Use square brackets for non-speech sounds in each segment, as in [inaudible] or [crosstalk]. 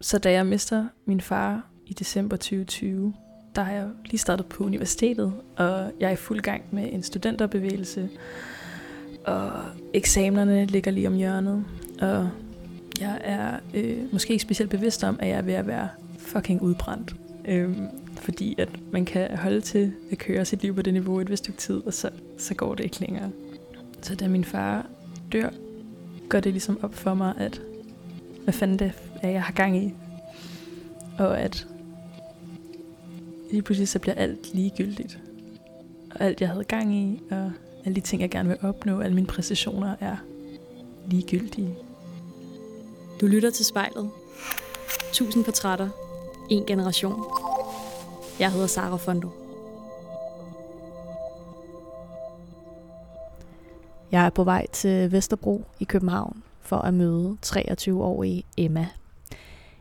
Så da jeg mister min far i december 2020, der har jeg lige startet på universitetet, og jeg er i fuld gang med en studenterbevægelse, og eksamenerne ligger lige om hjørnet, og jeg er øh, måske ikke specielt bevidst om, at jeg er ved at være fucking udbrændt. Øh, fordi at man kan holde til at køre sit liv på det niveau et vist stykke tid, og så, så går det ikke længere. Så da min far dør, går det ligesom op for mig, at hvad fanden det er, jeg har gang i. Og at lige pludselig så bliver alt ligegyldigt. Og alt jeg havde gang i, og alle de ting, jeg gerne vil opnå, alle mine præstationer er ligegyldige. Du lytter til spejlet. Tusind portrætter. En generation. Jeg hedder Sara Fondo. Jeg er på vej til Vesterbro i København for at møde 23-årige Emma.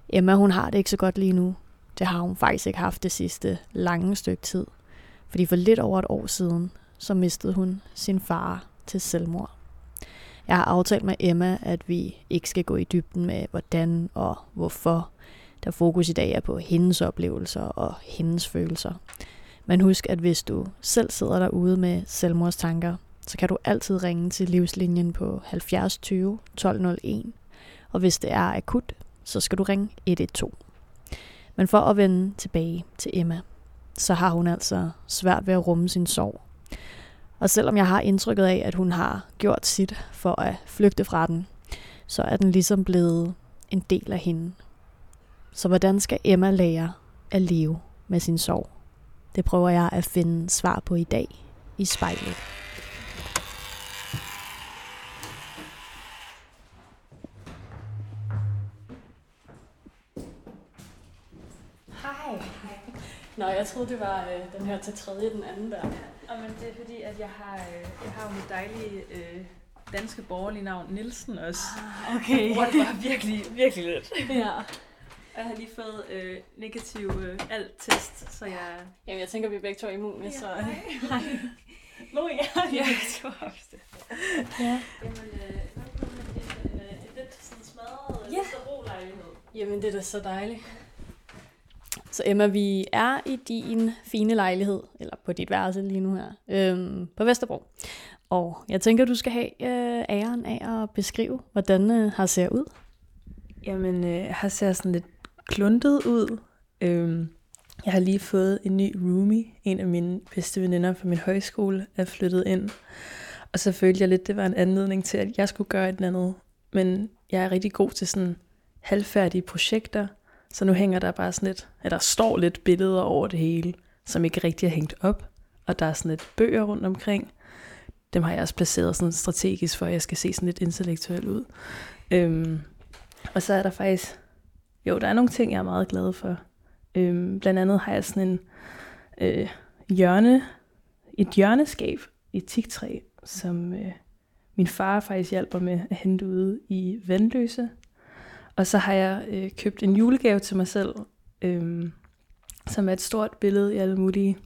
Emma hun har det ikke så godt lige nu. Det har hun faktisk ikke haft det sidste lange stykke tid. Fordi for lidt over et år siden, så mistede hun sin far til selvmord. Jeg har aftalt med Emma, at vi ikke skal gå i dybden med hvordan og hvorfor, der fokus i dag er på hendes oplevelser og hendes følelser. Men husk, at hvis du selv sidder derude med selvmordstanker, så kan du altid ringe til livslinjen på 70 20 1201. Og hvis det er akut, så skal du ringe 112. Men for at vende tilbage til Emma, så har hun altså svært ved at rumme sin sorg. Og selvom jeg har indtrykket af, at hun har gjort sit for at flygte fra den, så er den ligesom blevet en del af hende. Så hvordan skal Emma lære at leve med sin sorg? Det prøver jeg at finde svar på i dag i spejlet. Nå, jeg troede, det var øh, den her til tredje, den anden der. Og men det er fordi, at jeg har, øh, jeg har jo mit dejlige øh, danske borgerlige navn Nielsen også. Ah, okay. [laughs] Bruger det bare virkelig, virkelig lidt. ja. Og jeg har lige fået øh, negativ øh, alt-test, så jeg... Jamen, jeg tænker, vi er begge to er immune, så... hej. [laughs] Nå ja, jeg er så ofte. Ja. Jamen, øh, en, øh, en lidt sådan smadret Ja. ja. lejlighed. Jamen, det er da så dejligt. Så Emma, vi er i din fine lejlighed, eller på dit værelse lige nu her, øhm, på Vesterbro. Og jeg tænker, du skal have øh, æren af at beskrive, hvordan øh, har ser ud. Jamen, øh, her ser sådan lidt kluntet ud. Øhm, jeg har lige fået en ny roomie. En af mine bedste veninder fra min højskole er flyttet ind. Og så følte jeg lidt, det var en anledning til, at jeg skulle gøre et eller andet. Men jeg er rigtig god til sådan halvfærdige projekter. Så nu hænger der bare sådan lidt, eller der står lidt billeder over det hele, som ikke rigtig er hængt op. Og der er sådan lidt bøger rundt omkring. Dem har jeg også placeret sådan strategisk, for at jeg skal se sådan lidt intellektuel ud. Øhm, og så er der faktisk, jo, der er nogle ting, jeg er meget glad for. Øhm, blandt andet har jeg sådan en øh, hjørne, et hjørneskab i tigtræ, som øh, min far faktisk hjælper med at hente ude i Vandløse. Og så har jeg øh, købt en julegave til mig selv, øh, som er et stort billede i alle mulige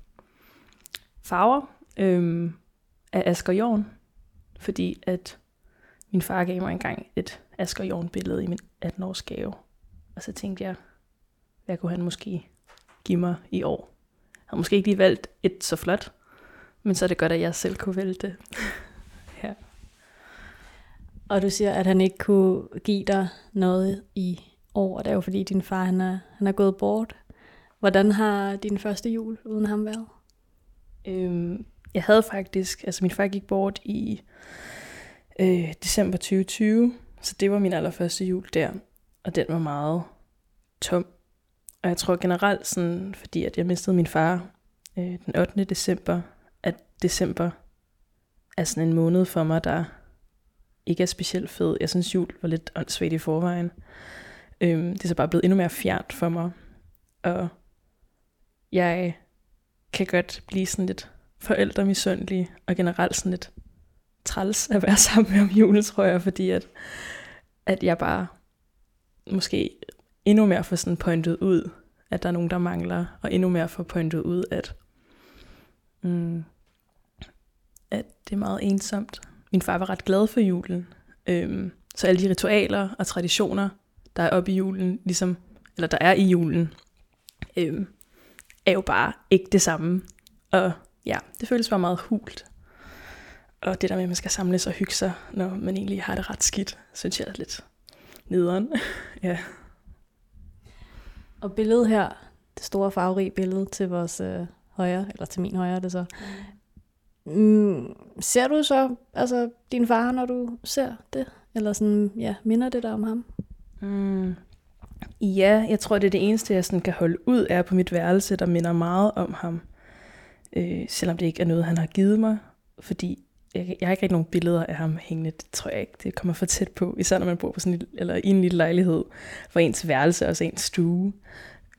farver øh, af Asger Jorn, fordi at min far gav mig engang et Asger Jorn billede i min 18-års gave. Og så tænkte jeg, hvad kunne han måske give mig i år? Jeg havde måske ikke lige valgt et så flot, men så er det godt, at jeg selv kunne vælge det. [laughs] Og du siger, at han ikke kunne give dig noget i år, og det er jo fordi din far han er, han er gået bort. Hvordan har din første jul uden ham været? Øhm, jeg havde faktisk, altså min far gik bort i øh, december 2020, så det var min allerførste jul der, og den var meget tom. Og jeg tror generelt sådan, fordi at jeg mistede min far øh, den 8. december, at december er sådan en måned for mig, der ikke er specielt fed. Jeg synes, jul var lidt åndssvagt i forvejen. Øhm, det er så bare blevet endnu mere fjernt for mig. Og jeg kan godt blive sådan lidt forældremisundelig, og generelt sådan lidt træls at være [laughs] sammen med om julen, tror jeg, fordi at, at jeg bare måske endnu mere får sådan pointet ud, at der er nogen, der mangler, og endnu mere får pointet ud, at, mm, at det er meget ensomt. Min far var ret glad for julen, øhm, så alle de ritualer og traditioner, der er oppe i julen, ligesom eller der er i julen, øhm, er jo bare ikke det samme. Og ja, det føles bare meget hult. Og det der med, at man skal samles og hygge sig, når man egentlig har det ret skidt, synes jeg er lidt nederen. [laughs] ja. Og billedet her, det store farverige billede til vores øh, højre, eller til min højre det så. Mm, ser du så altså din far, når du ser det? Eller sådan, ja, minder det dig om ham? Mm. Ja, jeg tror, det er det eneste, jeg sådan kan holde ud, er på mit værelse, der minder meget om ham. Øh, selvom det ikke er noget, han har givet mig. Fordi jeg, jeg har ikke rigtig nogen billeder af ham hængende. Det tror jeg ikke, det kommer for tæt på. Især når man bor på sådan en, eller i en lille lejlighed, for ens værelse og ens stue.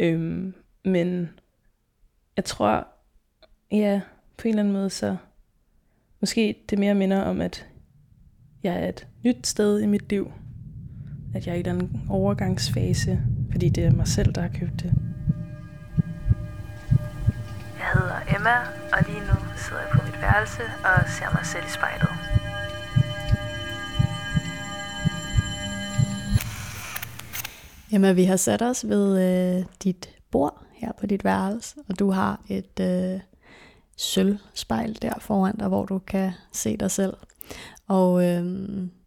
Øhm, men jeg tror, ja, på en eller anden måde, så måske det mere minder om, at jeg er et nyt sted i mit liv. At jeg er i den overgangsfase, fordi det er mig selv, der har købt det. Jeg hedder Emma, og lige nu sidder jeg på mit værelse og ser mig selv i spejlet. Emma, vi har sat os ved øh, dit bord her på dit værelse, og du har et øh, sølvspejl der foran dig, hvor du kan se dig selv. Og øh,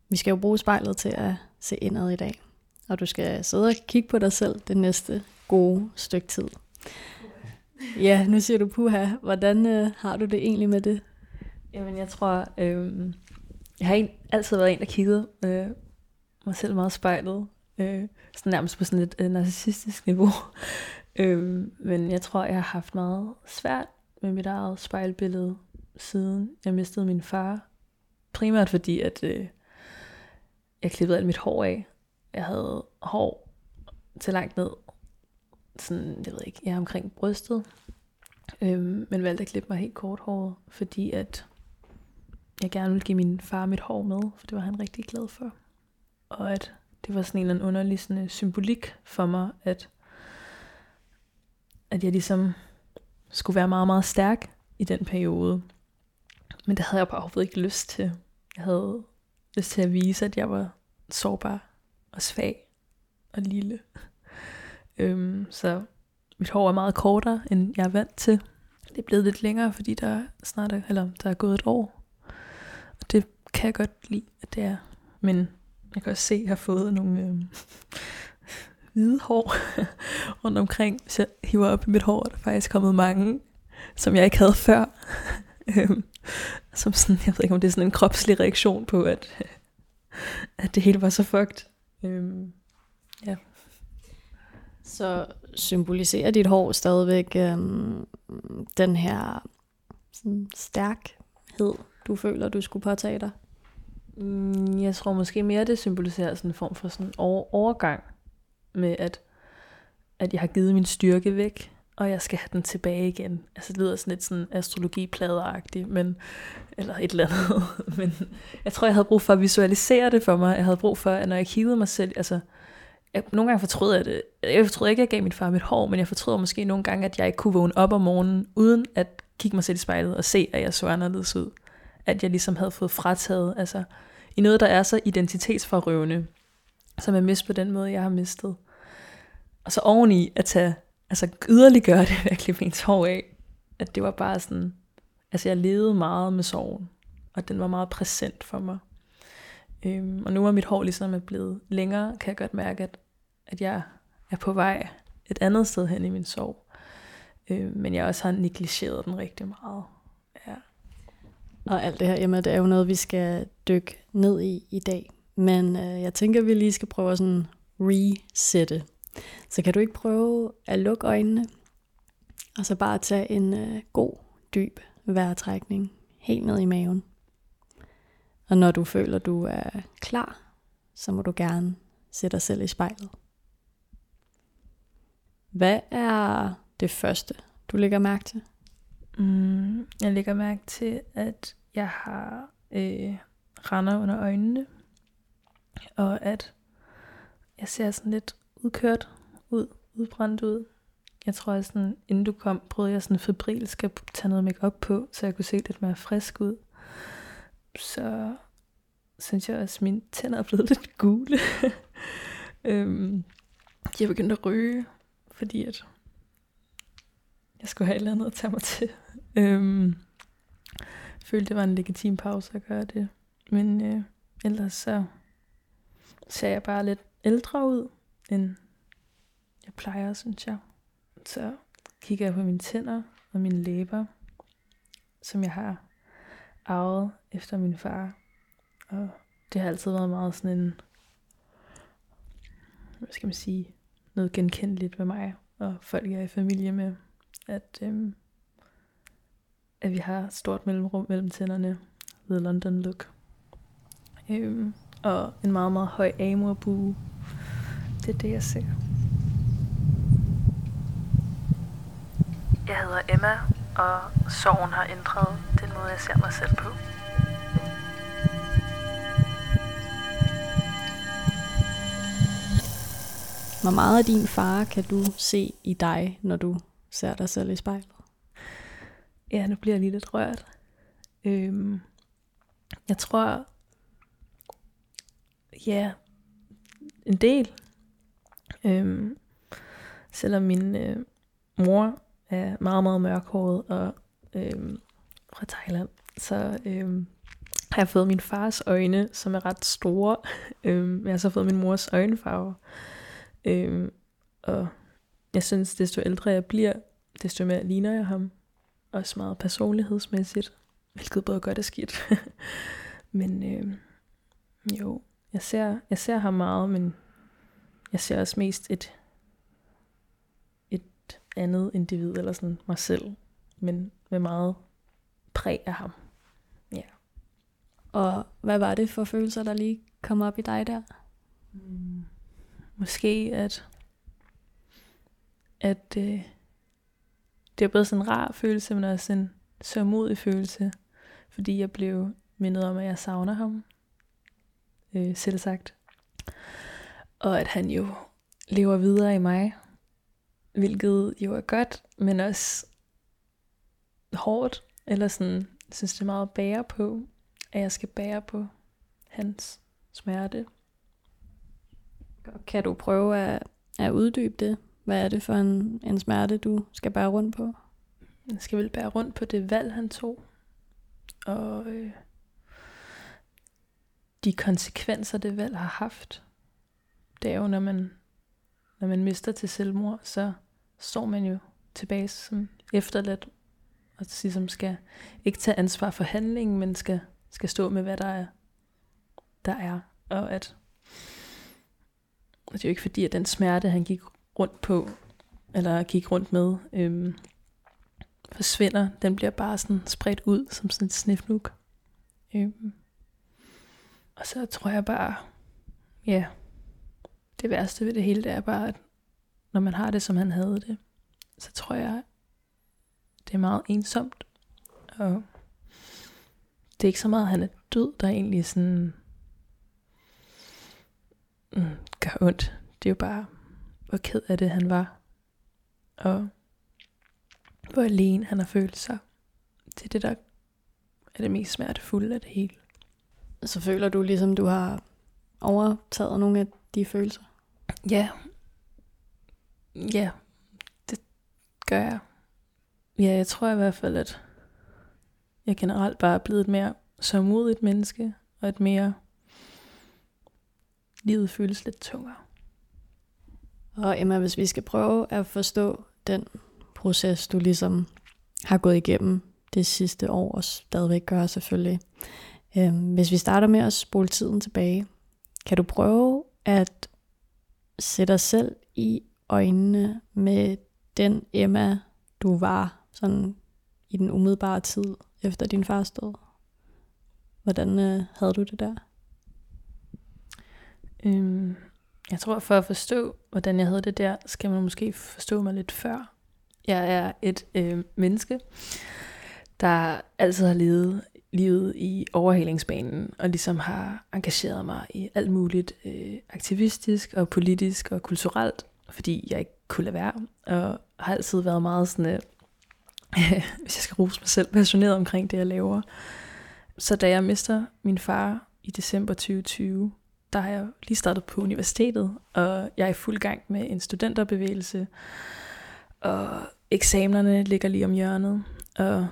vi skal jo bruge spejlet til at se indad i dag. Og du skal sidde og kigge på dig selv det næste gode stykke tid. Ja, nu siger du puha. Hvordan øh, har du det egentlig med det? Jamen, jeg tror, øh, jeg har en, altid været en, der kiggede øh, mig selv meget spejlet. Øh, sådan nærmest på sådan et øh, narcissistisk niveau. [laughs] øh, men jeg tror, jeg har haft meget svært med mit eget spejlbillede, siden jeg mistede min far. Primært fordi, at øh, jeg klippede alt mit hår af. Jeg havde hår til langt ned, sådan, jeg ved ikke, jeg er omkring brystet, øhm, men valgte at klippe mig helt kort hår, fordi at jeg gerne ville give min far mit hår med, for det var han rigtig glad for. Og at det var sådan en eller anden underlig sådan, symbolik for mig, at, at jeg ligesom skulle være meget, meget stærk i den periode. Men det havde jeg bare overhovedet ikke lyst til. Jeg havde lyst til at vise, at jeg var sårbar og svag og lille. [laughs] Øhm, så mit hår er meget kortere, end jeg er vant til. Det er blevet lidt længere, fordi der snart er, eller der er gået et år. Og det kan jeg godt lide, at det er. Men jeg kan også se, at jeg har fået nogle øhm, hvide hår [laughs] rundt omkring. Hvis jeg hiver op i mit hår, er der faktisk kommet mange, som jeg ikke havde før. [laughs] Øhm, som sådan, jeg ved ikke, om det er sådan en kropslig reaktion på, at, [laughs] at det hele var så fucked. Øhm, ja. Så symboliserer dit hår stadigvæk øhm, den her sådan, stærkhed, du føler, du skulle påtage dig? Mm, jeg tror måske mere, det symboliserer sådan en form for sådan over, overgang med, at, at jeg har givet min styrke væk, og jeg skal have den tilbage igen. Altså det lyder sådan lidt sådan astrologipladeragtigt, men, eller et eller andet. [laughs] men jeg tror, jeg havde brug for at visualisere det for mig. Jeg havde brug for, at når jeg kiggede mig selv, altså jeg, nogle gange fortrød jeg det. Jeg fortrød ikke, at jeg gav min far mit hår, men jeg fortrød måske nogle gange, at jeg ikke kunne vågne op om morgenen, uden at kigge mig selv i spejlet og se, at jeg så anderledes ud. At jeg ligesom havde fået frataget, altså i noget, der er så identitetsforrøvende, som jeg mist på den måde, jeg har mistet. Og så oveni at tage, altså yderliggøre [laughs] det virkelig at klippe hår af, at det var bare sådan, altså jeg levede meget med sorgen, og den var meget præsent for mig. Øhm, og nu er mit hår ligesom er blevet længere, kan jeg godt mærke, at at jeg er på vej et andet sted hen i min sorg. Øh, men jeg også har negligeret den rigtig meget. Ja. Og alt det her, Emma, det er jo noget, vi skal dykke ned i i dag. Men øh, jeg tænker, at vi lige skal prøve at sådan resette. Så kan du ikke prøve at lukke øjnene, og så bare tage en øh, god, dyb vejrtrækning helt ned i maven. Og når du føler, du er klar, så må du gerne sætte dig selv i spejlet. Hvad er det første, du lægger mærke til? Mm, jeg lægger mærke til, at jeg har øh, render under øjnene, og at jeg ser sådan lidt udkørt ud, udbrændt ud. Jeg tror, at sådan, inden du kom, prøvede jeg sådan febrilsk at tage noget makeup på, så jeg kunne se lidt mere frisk ud. Så synes jeg også, at mine tænder er blevet [laughs] lidt gule. øhm, jeg begyndte at ryge, fordi at jeg skulle have et eller andet at tage mig til. Øhm, jeg følte, det var en legitim pause at gøre det. Men øh, ellers så ser jeg bare lidt ældre ud, end jeg plejer, synes jeg. Så kigger jeg på mine tænder og mine læber, som jeg har arvet efter min far. Og det har altid været meget sådan en, hvad skal man sige, noget genkendeligt ved mig og folk, jeg er i familie med. At, øhm, at vi har stort mellemrum mellem tænderne. The London look. Øhm, og en meget, meget høj amorbue. Det er det, jeg ser. Jeg hedder Emma, og sorgen har ændret den måde, jeg ser mig selv på. Hvor meget af din far kan du se i dig, når du ser dig selv i spejlet? Ja, nu bliver jeg lige lidt rørt. Øhm, jeg tror, ja, en del. Øhm, selvom min øh, mor er meget, meget mørkhåret og øhm, fra Thailand, så øhm, har jeg fået min fars øjne, som er ret store. [laughs] øhm, jeg har så fået min mors øjenfarve. Øhm, og jeg synes, desto ældre jeg bliver, desto mere ligner jeg ham. Også meget personlighedsmæssigt, hvilket både godt og skidt. [laughs] men øh, jo, jeg ser, jeg ser ham meget, men jeg ser også mest et, et andet individ, eller sådan mig selv, men med meget præg af ham. Ja. Og hvad var det for følelser, der lige kom op i dig der? Mm. Måske at, at øh, det er både sådan en rar følelse, men også en sørmodig følelse, fordi jeg blev mindet om, at jeg savner ham, øh, selv sagt. Og at han jo lever videre i mig, hvilket jo er godt, men også hårdt, eller sådan, synes det er meget at bære på, at jeg skal bære på hans smerte. Kan du prøve at, at uddybe det? Hvad er det for en, en smerte, du skal bære rundt på? Jeg skal vel bære rundt på det valg, han tog. Og øh, de konsekvenser, det valg har haft. Det er jo, når man, når man mister til selvmord, så står man jo tilbage som efterladt, og ligesom skal ikke tage ansvar for handlingen, men skal, skal stå med, hvad der er. Der er. Og at og det er jo ikke fordi, at den smerte, han gik rundt på, eller gik rundt med, øhm, forsvinder. Den bliver bare sådan spredt ud som sådan et snifnuk. Øhm. Og så tror jeg bare, ja, det værste ved det hele, det er bare, at når man har det, som han havde det, så tror jeg, det er meget ensomt. Og det er ikke så meget, at han er død, der er egentlig sådan mm, gør ondt. Det er jo bare, hvor ked af det han var. Og hvor alene han har følt sig. Det er det, der er det mest smertefulde af det hele. Så føler du ligesom, du har overtaget nogle af de følelser? Ja. Ja, det gør jeg. Ja, jeg tror i hvert fald, at jeg generelt bare er blevet et mere sørmodigt menneske, og et mere livet føles lidt tungere. Og Emma, hvis vi skal prøve at forstå den proces, du ligesom har gået igennem det sidste år, og stadigvæk gør selvfølgelig. Øhm, hvis vi starter med at spole tiden tilbage, kan du prøve at sætte dig selv i øjnene med den Emma, du var sådan i den umiddelbare tid efter din fars død? Hvordan øh, havde du det der? Øhm, jeg tror, for at forstå, hvordan jeg havde det der, skal man måske forstå mig lidt før. Jeg er et øh, menneske, der altid har levet livet i overhalingsbanen, og ligesom har engageret mig i alt muligt øh, aktivistisk og politisk og kulturelt, fordi jeg ikke kunne lade være, og har altid været meget sådan, øh, [laughs] hvis jeg skal rose mig selv, passioneret omkring det, jeg laver. Så da jeg mister min far i december 2020, der har jeg lige startet på universitetet, og jeg er i fuld gang med en studenterbevægelse, og eksamenerne ligger lige om hjørnet, og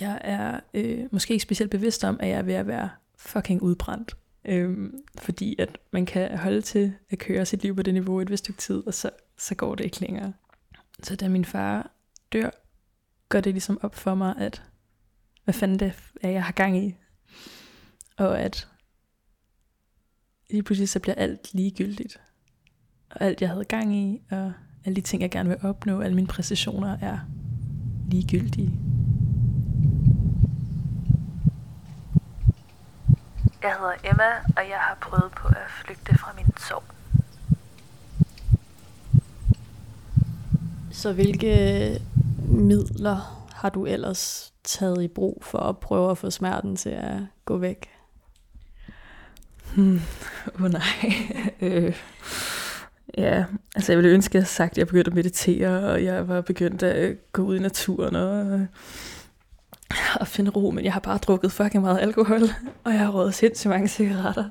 jeg er øh, måske ikke specielt bevidst om, at jeg er ved at være fucking udbrændt. Øhm, fordi at man kan holde til at køre sit liv på det niveau et vist stykke tid, og så, så går det ikke længere. Så da min far dør, går det ligesom op for mig, at hvad fanden det er, jeg har gang i. Og at lige pludselig så bliver alt ligegyldigt. Og alt jeg havde gang i, og alle de ting, jeg gerne vil opnå, alle mine præstationer er ligegyldige. Jeg hedder Emma, og jeg har prøvet på at flygte fra min sorg. Så hvilke midler har du ellers taget i brug for at prøve at få smerten til at gå væk? Hmm. Oh nej. [laughs] øh. Ja, altså jeg ville ønske, at jeg havde sagt, at jeg begyndte at meditere, og jeg var begyndt at gå ud i naturen og, [laughs] at finde ro, men jeg har bare drukket fucking meget alkohol, og jeg har røget sindssygt mange cigaretter,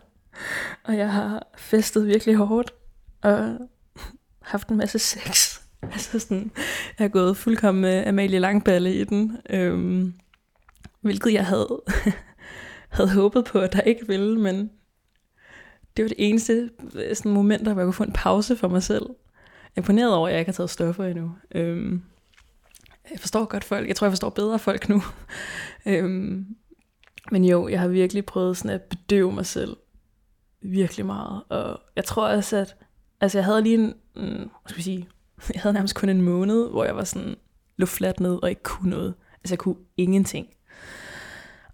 og jeg har festet virkelig hårdt, og [laughs] haft en masse sex. [laughs] Altså sådan, jeg er gået fuldkommen med Amalie Langballe i den, øhm, hvilket jeg havde, havde håbet på, at der ikke ville, men det var det eneste øh, sådan, moment, hvor jeg kunne få en pause for mig selv. Jeg er imponeret over, at jeg ikke har taget stoffer endnu. Øhm, jeg forstår godt folk. Jeg tror, jeg forstår bedre folk nu. [laughs] øhm, men jo, jeg har virkelig prøvet sådan at bedøve mig selv virkelig meget. Og jeg tror også, at altså jeg havde lige en, hvad skal vi sige, [laughs] jeg havde nærmest kun en måned, hvor jeg var sådan luftfladt ned og ikke kunne noget. Altså jeg kunne ingenting.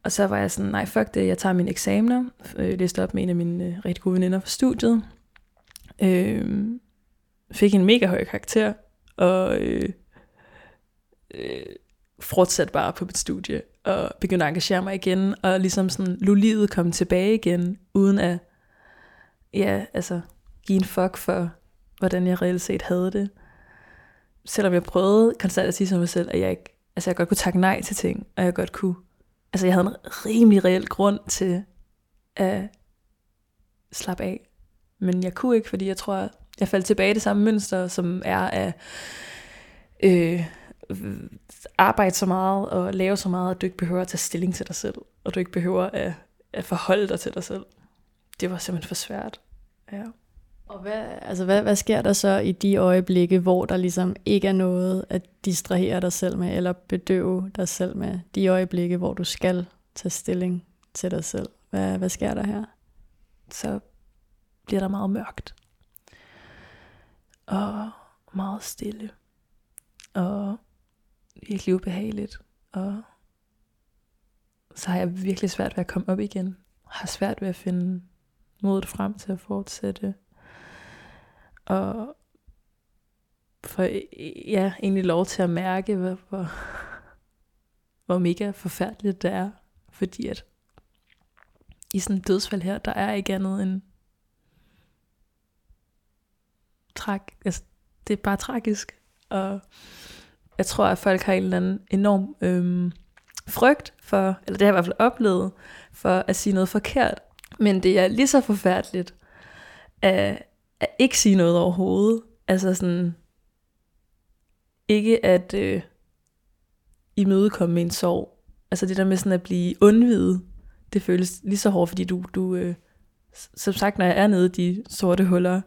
Og så var jeg sådan, nej fuck det, jeg tager mine eksamener. Øh, læste op med en af mine øh, rigtig gode veninder fra studiet. Øh, fik en mega høj karakter, og øh, øh, fortsatte bare på mit studie, og begyndte at engagere mig igen, og ligesom sådan, lå livet komme tilbage igen, uden at, ja, altså, give en fuck for, hvordan jeg reelt set havde det. Selvom jeg prøvede konstant at sige til mig selv, at jeg ikke, altså jeg godt kunne takke nej til ting, og jeg godt kunne altså jeg havde en rimelig reel grund til at slappe af. Men jeg kunne ikke, fordi jeg tror, jeg faldt tilbage i det samme mønster, som er at øh, arbejde så meget og lave så meget, at du ikke behøver at tage stilling til dig selv, og du ikke behøver at, at forholde dig til dig selv. Det var simpelthen for svært. Ja. Og hvad, altså hvad, hvad sker der så i de øjeblikke, hvor der ligesom ikke er noget at distrahere dig selv med, eller bedøve dig selv med? De øjeblikke, hvor du skal tage stilling til dig selv. Hvad, hvad sker der her? Så bliver der meget mørkt. Og meget stille. Og virkelig ubehageligt. Og så har jeg virkelig svært ved at komme op igen. Har svært ved at finde modet frem til at fortsætte og for e, e, ja, egentlig lov til at mærke, hvor, hvor, hvor mega forfærdeligt det er. Fordi at i sådan et dødsfald her, der er ikke andet end træk. Altså, det er bare tragisk. Og jeg tror, at folk har en eller anden enorm øhm, frygt for, eller det har jeg i hvert fald oplevet, for at sige noget forkert. Men det er lige så forfærdeligt at, at ikke sige noget overhovedet. Altså sådan, ikke at øh, imødekomme en sorg. Altså det der med sådan at blive undvidet, det føles lige så hårdt, fordi du, du øh, som sagt, når jeg er nede i de sorte huller,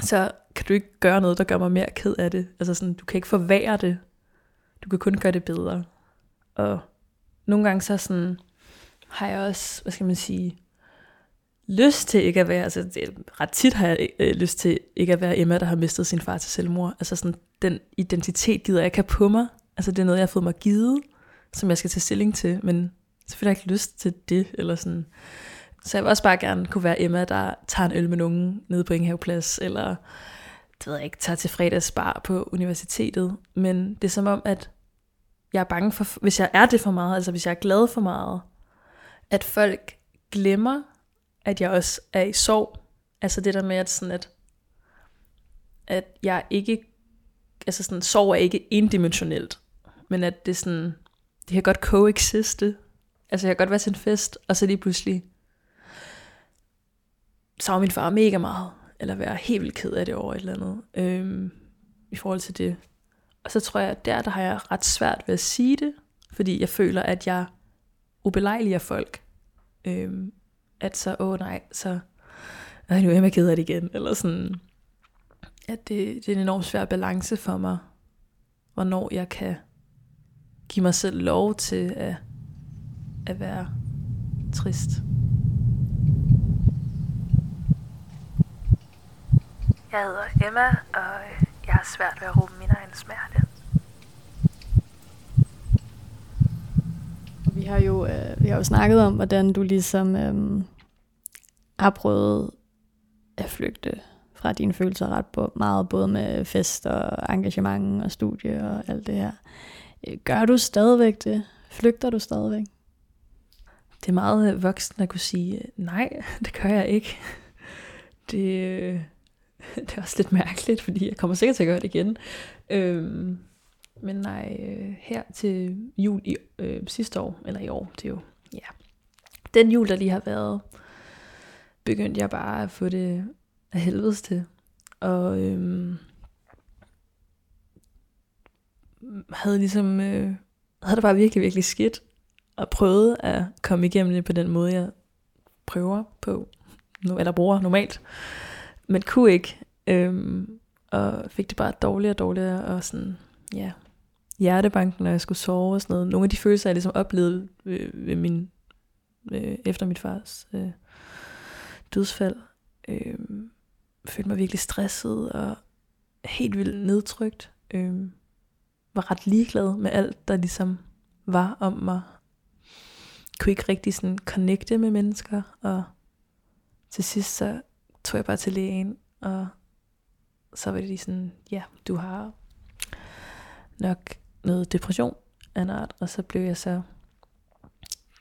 så kan du ikke gøre noget, der gør mig mere ked af det. Altså sådan, du kan ikke forvære det. Du kan kun gøre det bedre. Og nogle gange så sådan, har jeg også, hvad skal man sige, lyst til ikke at være, altså det, ret tit har jeg øh, lyst til ikke at være Emma, der har mistet sin far til selvmord. Altså sådan, den identitet gider jeg ikke have på mig. Altså det er noget, jeg har fået mig givet, som jeg skal tage stilling til, men selvfølgelig har jeg ikke lyst til det, eller sådan. Så jeg vil også bare gerne kunne være Emma, der tager en øl med nogen nede på Ingehaveplads, eller det ved jeg ikke, tager til fredagsbar på universitetet. Men det er som om, at jeg er bange for, hvis jeg er det for meget, altså hvis jeg er glad for meget, at folk glemmer, at jeg også er i sorg. Altså det der med, at, sådan at, at jeg ikke, altså sådan, sorg er ikke endimensionelt, men at det sådan, det kan godt coexiste. Altså jeg kan godt være til en fest, og så lige pludselig savne min far mega meget, eller være helt vildt ked af det over et eller andet, øhm, i forhold til det. Og så tror jeg, at der, der har jeg ret svært ved at sige det, fordi jeg føler, at jeg ubelejliger folk. Øhm, at så, åh nej, så er nu er jeg ked af det igen, eller sådan, at det, det er en enormt svær balance for mig, hvornår jeg kan give mig selv lov til at, at være trist. Jeg hedder Emma, og øh, jeg har svært ved at rumme min egen smerte. Vi har jo, øh, vi har jo snakket om, hvordan du ligesom øh, har prøvet at flygte fra dine følelser ret på, meget, både med fest og engagement og studie og alt det her. Øh, gør du stadigvæk det? Flygter du stadigvæk? Det er meget øh, voksen at kunne sige, nej, [laughs] det gør jeg ikke. Det, øh, [laughs] det er også lidt mærkeligt, fordi jeg kommer sikkert til at gøre det igen. Øhm, men nej, øh, her til jul i øh, sidste år, eller i år, det er jo, ja. Den jul, der lige har været, begyndte jeg bare at få det af helvedes til. Og øhm, havde ligesom, øh, havde det bare virkelig, virkelig skidt. Og prøvede at komme igennem det på den måde, jeg prøver på, eller bruger normalt. Men kunne ikke. Øhm, og fik det bare dårligere og dårligere, og sådan, ja, hjertebanken, når jeg skulle sove og sådan noget. Nogle af de følelser, jeg ligesom oplevede ved, ved min, øh, efter mit fars øh, dødsfald, øh, følte mig virkelig stresset og helt vildt nedtrykt. Øh, var ret ligeglad med alt, der ligesom var om mig. Kunne ikke rigtig sådan connecte med mennesker, og til sidst så tog jeg bare til lægen, og så var de sådan, ja, du har nok noget depression af en art, og så blev jeg så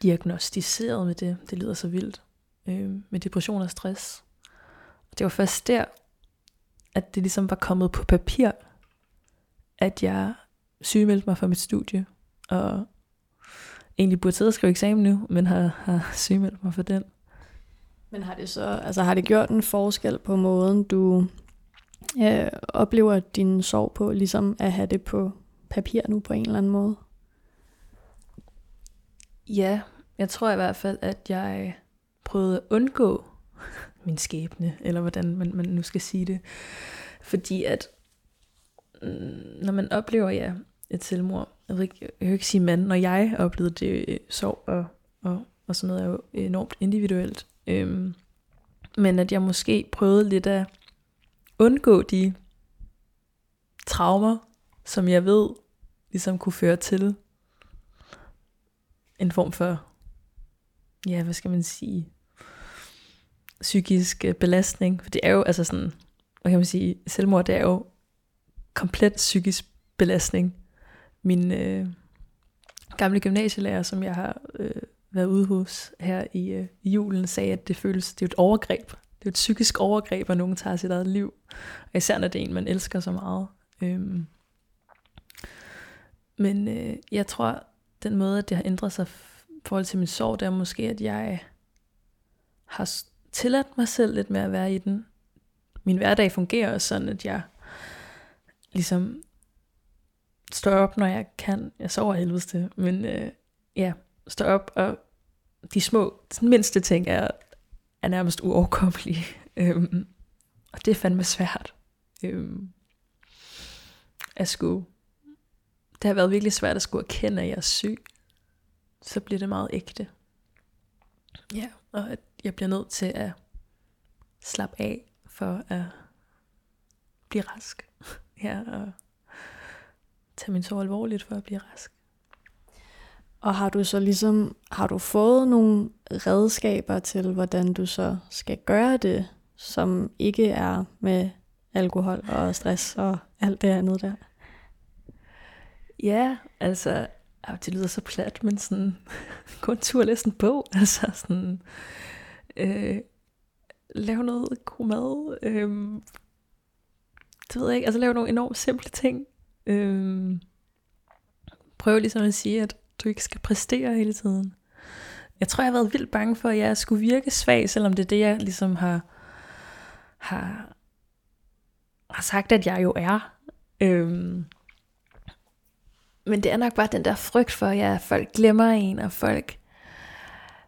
diagnostiseret med det. Det lyder så vildt. Øh, med depression og stress. Det var først der, at det ligesom var kommet på papir, at jeg sygemeldte mig fra mit studie, og egentlig burde sidde og skrive eksamen nu, men har, har sygemeldt mig for den. Men har det så, altså har det gjort en forskel på måden, du øh, oplever din sorg på, ligesom at have det på papir nu på en eller anden måde? Ja, jeg tror i hvert fald, at jeg prøvede at undgå [laughs] min skæbne, eller hvordan man, man nu skal sige det. Fordi at, mm, når man oplever ja, et selvmord, jeg vil ikke, jeg vil ikke sige mand, når jeg oplevede det, øh, sorg og, og, og sådan noget er jo enormt individuelt. Øhm, men at jeg måske prøvede lidt at undgå de traumer, som jeg ved ligesom kunne føre til en form for, ja, hvad skal man sige, psykisk øh, belastning. For det er jo altså sådan, hvad kan man sige, selvmord det er jo komplet psykisk belastning. Min øh, gamle gymnasielærer, som jeg har øh, været ude hos her i, øh, i julen, sagde, at det føles, det er et overgreb. Det er et psykisk overgreb, at nogen tager sit eget liv. Og især når det er en, man elsker så meget. Øhm. Men øh, jeg tror, den måde, at det har ændret sig i forhold til min sorg, det er måske, at jeg har tilladt mig selv lidt med at være i den. Min hverdag fungerer også sådan, at jeg ligesom står op, når jeg kan. Jeg sover helvedes til, men øh, ja, står op, og de små, den mindste ting er, er nærmest uoverkommelige. [laughs] øhm, og det er fandme svært. Øhm, at skulle, det har været virkelig svært at skulle erkende, at jeg er syg. Så bliver det meget ægte. Ja, og at jeg bliver nødt til at slappe af for at blive rask. [laughs] ja, og tage min sorg alvorligt for at blive rask. Og har du så ligesom, har du fået nogle redskaber til, hvordan du så skal gøre det, som ikke er med alkohol og stress og alt det andet der? Ja, altså, det lyder så plat, men sådan, [laughs] gå en tur og læs en bog, [laughs] altså sådan, øh, lave noget god mad, øh, det ved jeg ikke, altså lave nogle enormt simple ting, øh, prøv ligesom at sige, at du ikke skal præstere hele tiden. Jeg tror, jeg har været vildt bange for, at jeg skulle virke svag, selvom det er det, jeg ligesom har har, har sagt, at jeg jo er. Øhm, men det er nok bare den der frygt for, at ja, folk glemmer en, og folk...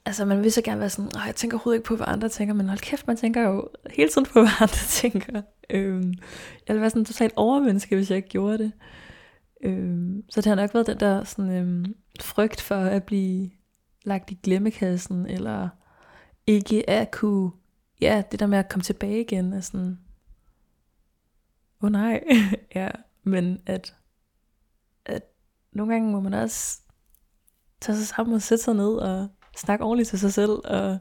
Altså, man vil så gerne være sådan, jeg tænker overhovedet ikke på, hvad andre tænker, men hold kæft, man tænker jo hele tiden på, [laughs] hvad andre tænker. Øhm, jeg ville være sådan totalt overmenneske, hvis jeg ikke gjorde det. Øhm, så det har nok været den der sådan, øhm, frygt for at blive lagt i glemmekassen, eller ikke at kunne, ja, det der med at komme tilbage igen, er sådan, åh oh, nej, [laughs] ja, men at, at nogle gange må man også tage sig sammen og sætte sig ned og snakke ordentligt til sig selv, og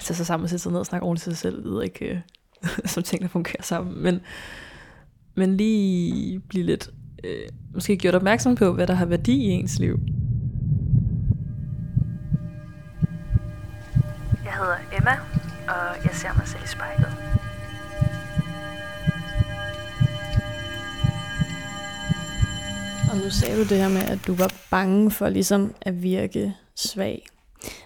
tage sig sammen og sætte sig ned og snakke ordentligt til sig selv, ved ikke, [laughs] som tingene fungerer sammen, men, men lige blive lidt, øh, måske gjort opmærksom på, hvad der har værdi i ens liv. Jeg hedder Emma, og jeg ser mig selv i spejlet. Og nu sagde du det her med, at du var bange for ligesom at virke svag.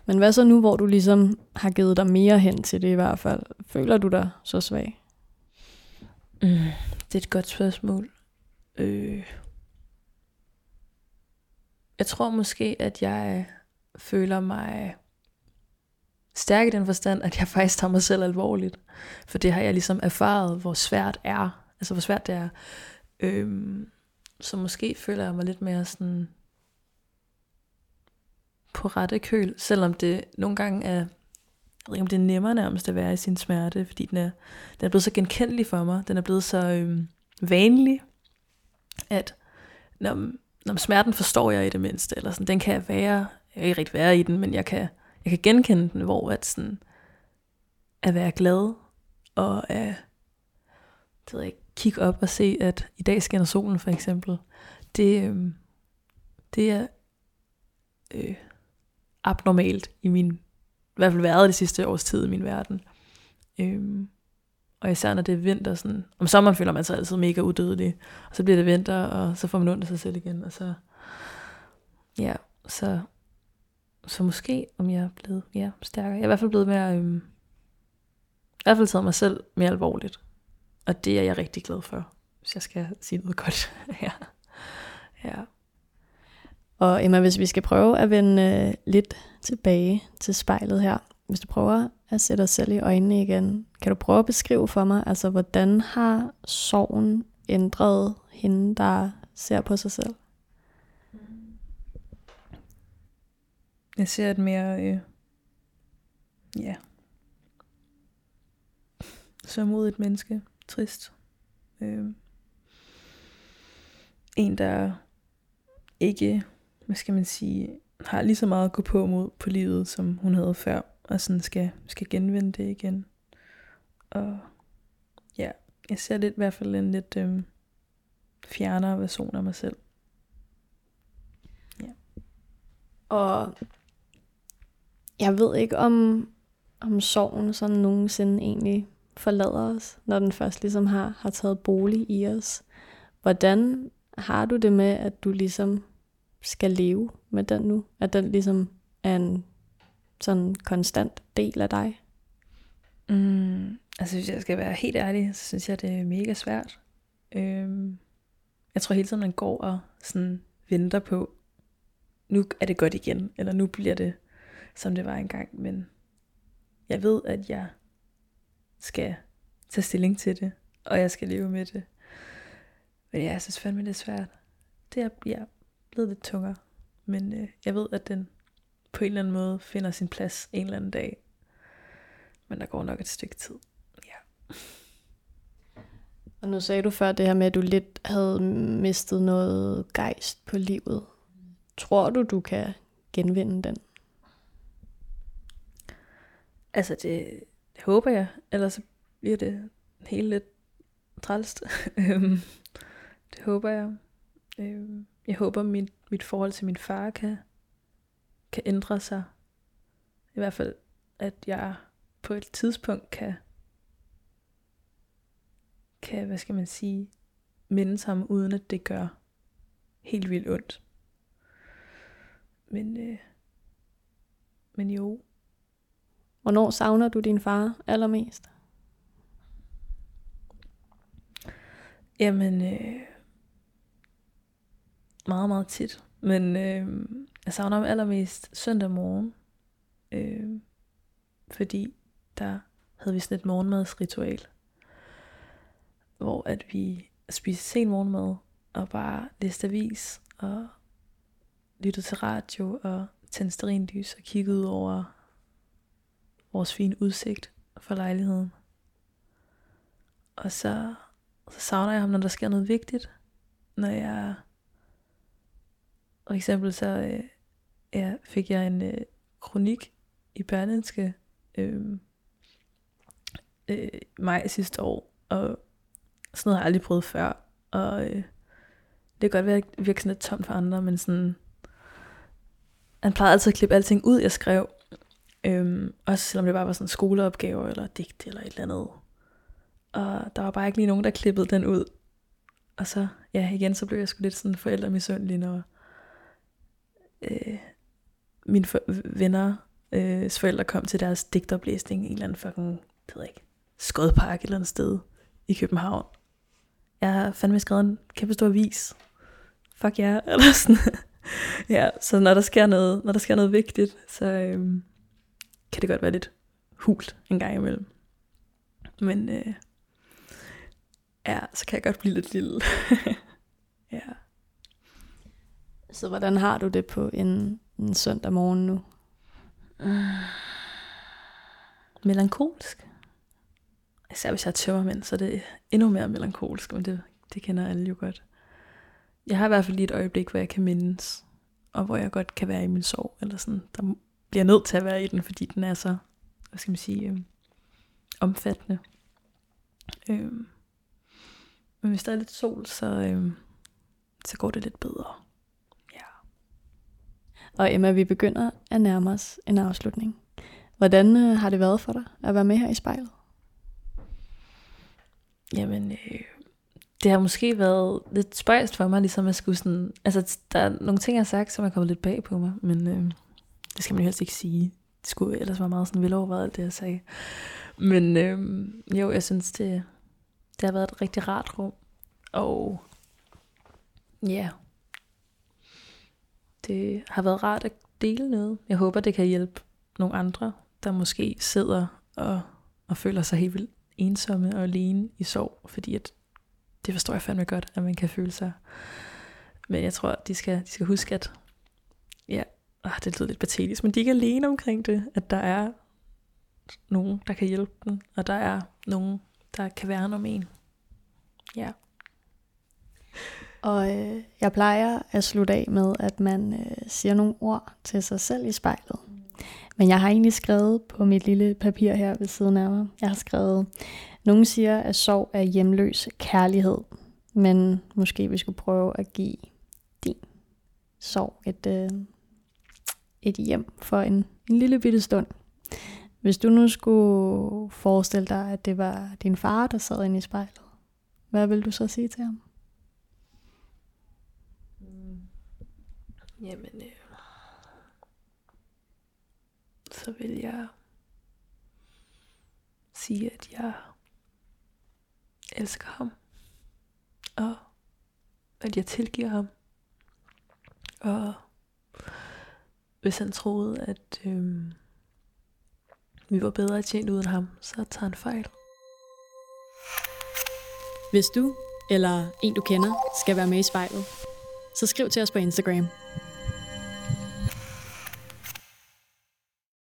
Men hvad så nu, hvor du ligesom har givet dig mere hen til det i hvert fald? Føler du dig så svag? Mm, det er et godt spørgsmål. Øh. Jeg tror måske, at jeg føler mig stærk i den forstand, at jeg [laughs] faktisk tager mig selv alvorligt. For det har jeg ligesom erfaret, hvor svært er. Altså hvor svært det er. Øhm, så måske føler jeg mig lidt mere sådan på rette køl, selvom det nogle gange er, jeg ved ikke om det er nemmere nærmest at være i sin smerte, fordi den er, den er blevet så genkendelig for mig, den er blevet så øhm, vanlig, at når, når smerten forstår jeg i det mindste, eller sådan, den kan jeg være, jeg kan ikke rigtig være i den, men jeg kan, jeg kan genkende den, hvor at sådan, at være glad, og at, det ved jeg kigge op og se, at i dag skinner solen for eksempel, det, øh, det er øh, abnormalt i min, i hvert fald været det sidste års tid i min verden. Øh, og især når det er vinter, sådan, om sommeren føler man sig altid mega udødelig, og så bliver det vinter, og så får man ondt af sig selv igen, og så, ja, så, så måske, om jeg er blevet ja, stærkere. Jeg er i hvert fald blevet mere, øhm, i hvert fald taget mig selv mere alvorligt. Og det er jeg rigtig glad for, hvis jeg skal sige noget godt. [laughs] ja. ja. Og Emma, hvis vi skal prøve at vende øh, lidt tilbage til spejlet her. Hvis du prøver at sætte dig selv i øjnene igen, kan du prøve at beskrive for mig, altså hvordan har sorgen ændret hende, der ser på sig selv? Jeg ser et mere, øh, ja, så mod et menneske trist. Øh, en, der ikke, hvad skal man sige, har lige så meget at gå på mod på livet, som hun havde før, og sådan skal, skal genvinde det igen. Og ja, jeg ser lidt i hvert fald en lidt øh, fjernere version af mig selv. Ja. Og jeg ved ikke om, om sorgen sådan nogensinde egentlig forlader os, når den først ligesom har, har taget bolig i os. Hvordan har du det med, at du ligesom skal leve med den nu? At den ligesom er en sådan konstant del af dig? Mm, altså hvis jeg skal være helt ærlig, så synes jeg, det er mega svært. Øhm, jeg tror hele tiden, man går og sådan venter på, nu er det godt igen, eller nu bliver det, som det var engang. Men jeg ved, at jeg skal tage stilling til det, og jeg skal leve med det. Men ja, jeg synes fandme, det er svært. Det er ja, blevet lidt tungere. Men øh, jeg ved, at den på en eller anden måde finder sin plads en eller anden dag. Men der går nok et stykke tid. Ja. Og nu sagde du før det her med, at du lidt havde mistet noget gejst på livet. Tror du, du kan genvinde den? Altså, det, håber jeg. Ellers så bliver det helt lidt trælst. [laughs] Det håber jeg. Øhm, jeg håber, mit, mit forhold til min far kan, kan ændre sig. I hvert fald, at jeg på et tidspunkt kan, kan hvad skal man sige, mindes ham, uden at det gør helt vildt ondt. Men, øh, men jo, Hvornår savner du din far allermest? Jamen, øh, meget, meget tit. Men øh, jeg savner ham allermest søndag morgen. Øh, fordi der havde vi sådan et morgenmadsritual. Hvor at vi spiste sen morgenmad og bare læste avis og lyttede til radio og tændte sterinlys og kiggede ud over vores fine udsigt for lejligheden. Og så, så savner jeg ham, når der sker noget vigtigt. Når jeg for eksempel så øh, ja, fik jeg en øh, kronik i Børnenske øh, øh, maj sidste år, og sådan noget har jeg aldrig prøvet før. Og øh, det kan godt være, at det virker sådan lidt tomt for andre, men sådan, han plejede altid at klippe alting ud, jeg skrev. øh, også selvom det bare var sådan skoleopgaver, eller digt, eller et eller andet. Og der var bare ikke lige nogen, der klippede den ud. Og så, ja, igen, så blev jeg sgu lidt sådan forældremisundelig, når øh, mine for- venner, øh, forældre kom til deres digtoplæsning i en eller anden fucking, det ved jeg ikke, skodpark et eller andet sted i København. Jeg har fandme skrevet en kæmpe stor vis. Fuck ja, yeah. [laughs] eller sådan. ja, så når der sker noget, når der sker noget vigtigt, så øhm, kan det godt være lidt hult en gang imellem. Men øh, ja, så kan jeg godt blive lidt lille. [laughs] ja. Så hvordan har du det på en, en søndag morgen nu? Melankolsk. Især hvis jeg er tømmermænd, så er det endnu mere melankolsk, men det, det kender alle jo godt. Jeg har i hvert fald lige et øjeblik, hvor jeg kan mindes, og hvor jeg godt kan være i min sorg, eller sådan, der bliver nødt til at være i den, fordi den er så, hvad skal man sige, øh, omfattende. Øh, men hvis der er lidt sol, så, øh, så går det lidt bedre. Og Emma, vi begynder at nærme os en afslutning. Hvordan øh, har det været for dig at være med her i spejlet? Jamen, øh, det har måske været lidt spøjst for mig, ligesom at skulle sådan... Altså, der er nogle ting, jeg har sagt, som er kommet lidt bag på mig, men øh, det skal man jo helst ikke sige. Det skulle ellers være meget sådan velovervejet, alt det, jeg sagde. Men øh, jo, jeg synes, det, det har været et rigtig rart rum. Og ja, det har været rart at dele noget. Jeg håber, det kan hjælpe nogle andre, der måske sidder og, og føler sig helt vildt ensomme og alene i sorg, fordi at det forstår jeg fandme godt, at man kan føle sig. Men jeg tror, de skal, de skal huske, at ja, øh, det lyder lidt patetisk, men de er ikke alene omkring det, at der er nogen, der kan hjælpe dem, og der er nogen, der kan være om en. Ja. Og øh, jeg plejer at slutte af med, at man øh, siger nogle ord til sig selv i spejlet. Men jeg har egentlig skrevet på mit lille papir her ved siden af mig. Jeg har skrevet, nogen siger, at sorg er hjemløs kærlighed. Men måske vi skulle prøve at give din sorg et, øh, et hjem for en, en lille bitte stund. Hvis du nu skulle forestille dig, at det var din far, der sad inde i spejlet, hvad vil du så sige til ham? Jamen, øh, så vil jeg sige, at jeg elsker ham, og at jeg tilgiver ham. Og hvis han troede, at øh, vi var bedre tjent uden ham, så tager han fejl. Hvis du eller en du kender skal være med i spejlet, så skriv til os på Instagram.